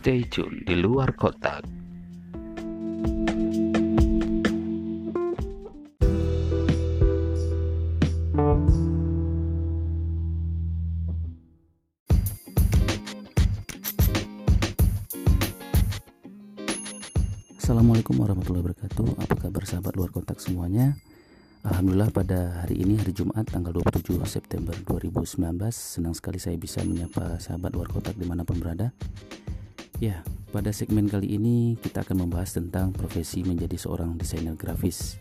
Stay tune di luar kotak. Assalamualaikum warahmatullahi wabarakatuh. Apa kabar sahabat luar kotak semuanya? Alhamdulillah pada hari ini hari Jumat tanggal 27 September 2019 Senang sekali saya bisa menyapa sahabat luar kotak di mana pun berada Ya pada segmen kali ini kita akan membahas tentang profesi menjadi seorang desainer grafis.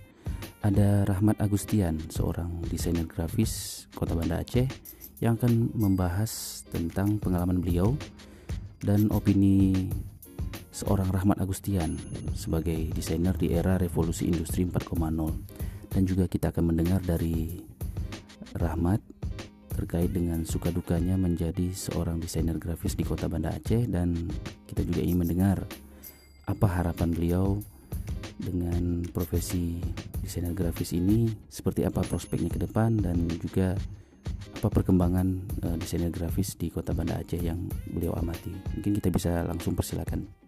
Ada Rahmat Agustian seorang desainer grafis kota Banda Aceh Yang akan membahas tentang pengalaman beliau dan opini seorang Rahmat Agustian sebagai desainer di era revolusi industri 4.0 dan juga kita akan mendengar dari Rahmat terkait dengan suka dukanya menjadi seorang desainer grafis di kota Banda Aceh dan kita juga ingin mendengar apa harapan beliau dengan profesi desainer grafis ini seperti apa prospeknya ke depan dan juga apa perkembangan uh, desainer grafis di kota Banda Aceh yang beliau amati. Mungkin kita bisa langsung persilakan.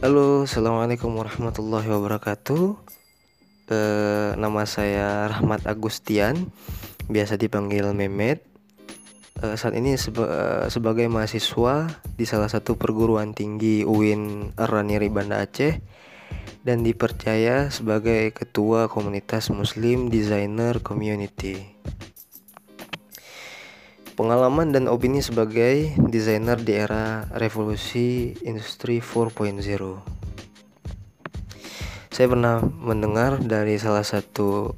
Halo, assalamualaikum warahmatullahi wabarakatuh. E, nama saya Rahmat Agustian, biasa dipanggil Memet. E, saat ini seba, e, sebagai mahasiswa di salah satu perguruan tinggi UIN Raniri Banda Aceh dan dipercaya sebagai ketua komunitas Muslim Designer Community. Pengalaman dan opini sebagai desainer di era revolusi industri 4.0. Saya pernah mendengar dari salah satu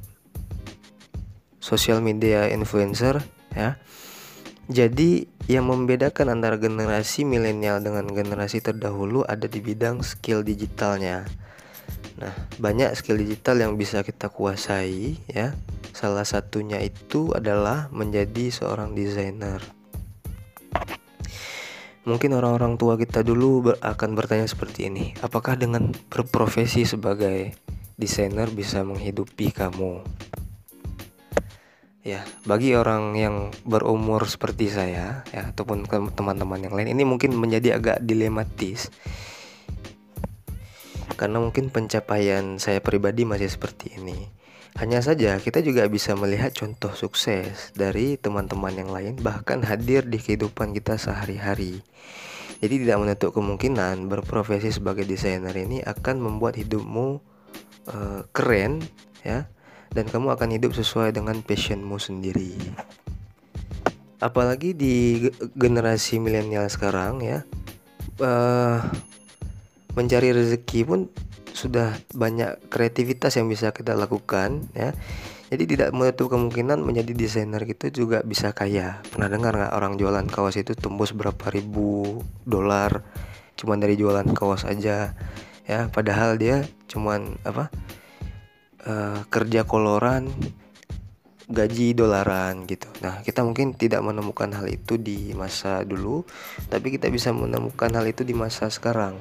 sosial media influencer ya. Jadi yang membedakan antara generasi milenial dengan generasi terdahulu ada di bidang skill digitalnya. Nah, banyak skill digital yang bisa kita kuasai ya Salah satunya itu adalah menjadi seorang desainer. Mungkin orang-orang tua kita dulu akan bertanya seperti ini, apakah dengan berprofesi sebagai desainer bisa menghidupi kamu? Ya, bagi orang yang berumur seperti saya ya ataupun teman-teman yang lain ini mungkin menjadi agak dilematis. Karena mungkin pencapaian saya pribadi masih seperti ini hanya saja kita juga bisa melihat contoh sukses dari teman-teman yang lain bahkan hadir di kehidupan kita sehari-hari. Jadi tidak menutup kemungkinan berprofesi sebagai desainer ini akan membuat hidupmu uh, keren ya dan kamu akan hidup sesuai dengan passionmu sendiri. Apalagi di generasi milenial sekarang ya uh, mencari rezeki pun sudah banyak kreativitas yang bisa kita lakukan ya jadi tidak menutup kemungkinan menjadi desainer gitu juga bisa kaya pernah dengar nggak orang jualan kaos itu tembus berapa ribu dolar cuman dari jualan kaos aja ya padahal dia cuman apa uh, kerja koloran gaji dolaran gitu. Nah, kita mungkin tidak menemukan hal itu di masa dulu, tapi kita bisa menemukan hal itu di masa sekarang.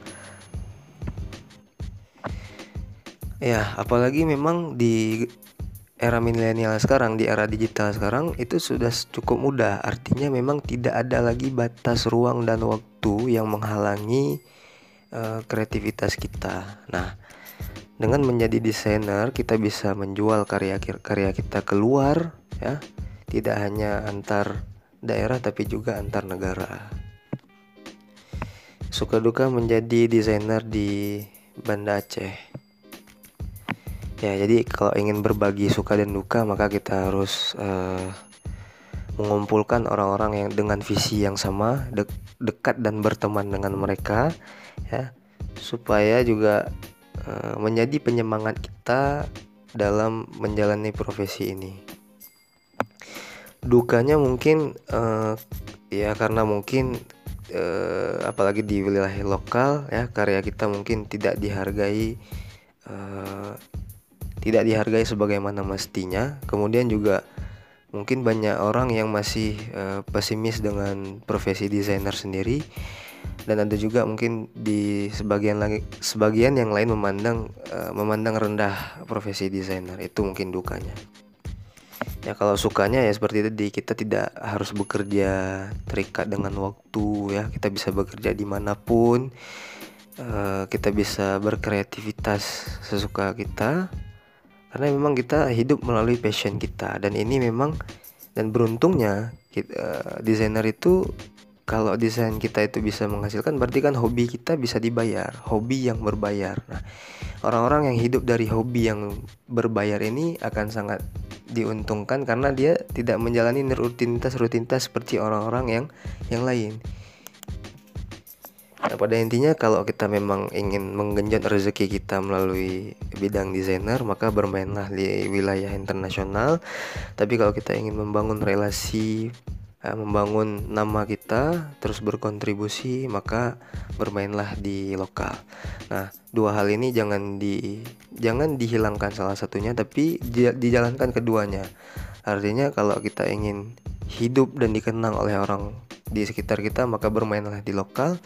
Ya, apalagi memang di era milenial sekarang, di era digital sekarang itu sudah cukup mudah. Artinya memang tidak ada lagi batas ruang dan waktu yang menghalangi uh, kreativitas kita. Nah, dengan menjadi desainer kita bisa menjual karya-karya kita keluar ya. Tidak hanya antar daerah tapi juga antar negara. Suka duka menjadi desainer di Banda Aceh. Ya, jadi kalau ingin berbagi suka dan duka, maka kita harus uh, mengumpulkan orang-orang yang dengan visi yang sama, de dekat dan berteman dengan mereka, ya, supaya juga uh, menjadi penyemangat kita dalam menjalani profesi ini. Dukanya mungkin uh, ya karena mungkin uh, apalagi di wilayah lokal ya karya kita mungkin tidak dihargai tidak dihargai sebagaimana mestinya. Kemudian juga mungkin banyak orang yang masih uh, pesimis dengan profesi desainer sendiri. Dan ada juga mungkin di sebagian lagi sebagian yang lain memandang uh, memandang rendah profesi desainer. Itu mungkin dukanya. Ya kalau sukanya ya seperti tadi kita tidak harus bekerja terikat dengan waktu ya. Kita bisa bekerja di mana pun uh, kita bisa berkreativitas sesuka kita karena memang kita hidup melalui passion kita. Dan ini memang dan beruntungnya kita, uh, desainer itu kalau desain kita itu bisa menghasilkan berarti kan hobi kita bisa dibayar. Hobi yang berbayar. Nah orang-orang yang hidup dari hobi yang berbayar ini akan sangat diuntungkan karena dia tidak menjalani rutinitas-rutinitas seperti orang-orang yang yang lain Nah, pada intinya kalau kita memang ingin menggenjot rezeki kita melalui bidang desainer, maka bermainlah di wilayah internasional. Tapi kalau kita ingin membangun relasi uh, membangun nama kita terus berkontribusi maka bermainlah di lokal. Nah, dua hal ini jangan di jangan dihilangkan salah satunya tapi dijalankan keduanya. Artinya kalau kita ingin hidup dan dikenang oleh orang di sekitar kita maka bermainlah di lokal.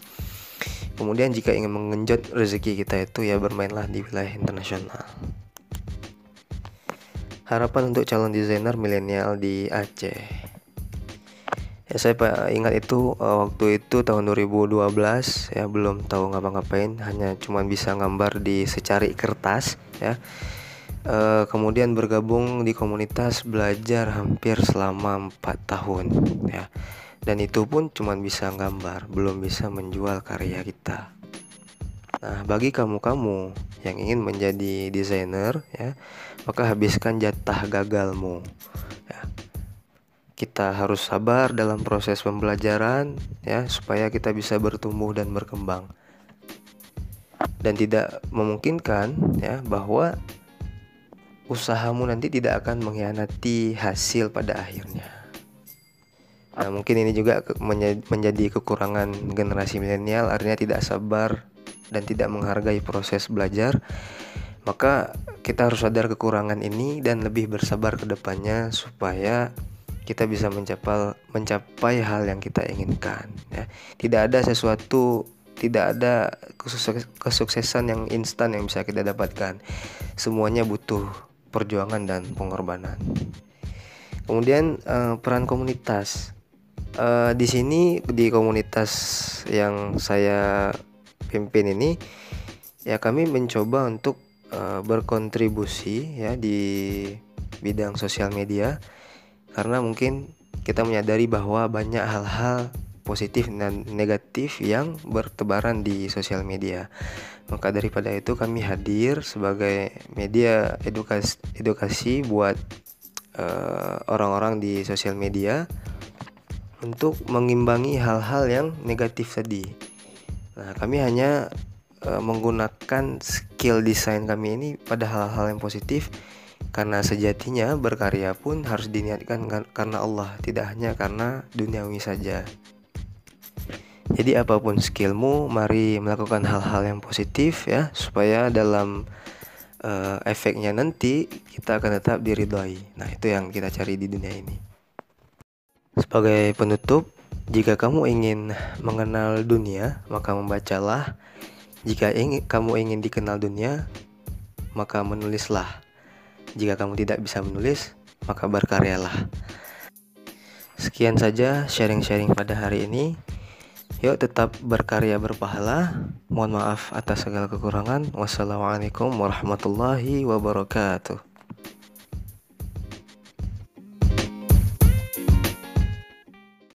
Kemudian jika ingin mengenjot rezeki kita itu ya bermainlah di wilayah internasional. Harapan untuk calon desainer milenial di Aceh. Ya saya ingat itu uh, waktu itu tahun 2012 ya belum tahu ngapa-ngapain hanya cuma bisa gambar di secari kertas ya. Uh, kemudian bergabung di komunitas belajar hampir selama empat tahun ya dan itu pun cuma bisa gambar belum bisa menjual karya kita. Nah bagi kamu-kamu yang ingin menjadi desainer ya maka habiskan jatah gagalmu ya. Kita harus sabar dalam proses pembelajaran ya supaya kita bisa bertumbuh dan berkembang. Dan tidak memungkinkan ya bahwa usahamu nanti tidak akan mengkhianati hasil pada akhirnya. Nah, mungkin ini juga menjadi kekurangan generasi milenial artinya tidak sabar dan tidak menghargai proses belajar. Maka kita harus sadar kekurangan ini dan lebih bersabar ke depannya supaya kita bisa mencapai mencapai hal yang kita inginkan ya. Tidak ada sesuatu tidak ada kesuksesan yang instan yang bisa kita dapatkan. Semuanya butuh perjuangan dan pengorbanan. Kemudian uh, peran komunitas. Uh, di sini di komunitas yang saya pimpin ini ya kami mencoba untuk uh, berkontribusi ya di bidang sosial media karena mungkin kita menyadari bahwa banyak hal-hal positif dan negatif yang bertebaran di sosial media. Maka daripada itu kami hadir sebagai media edukasi edukasi buat eh, orang-orang uh, di sosial media untuk mengimbangi hal-hal yang negatif tadi. Nah, kami hanya uh, menggunakan skill desain kami ini pada hal-hal yang positif karena sejatinya berkarya pun harus diniatkan karena Allah, tidak hanya karena duniawi saja. Jadi apa pun skillmu, mari melakukan hal-hal yang positif ya, supaya dalam uh, efeknya nanti kita akan tetap diridhoi. Nah, itu yang kita cari di dunia ini. Sebagai penutup, jika kamu ingin mengenal dunia, maka membacalah. Jika ingin, kamu ingin dikenal dunia, maka menulislah. Jika kamu tidak bisa menulis, maka berkaryalah. Sekian saja sharing-sharing pada hari ini. Yuk tetap berkarya berpahala. Mohon maaf atas segala kekurangan. Wassalamualaikum warahmatullahi wabarakatuh.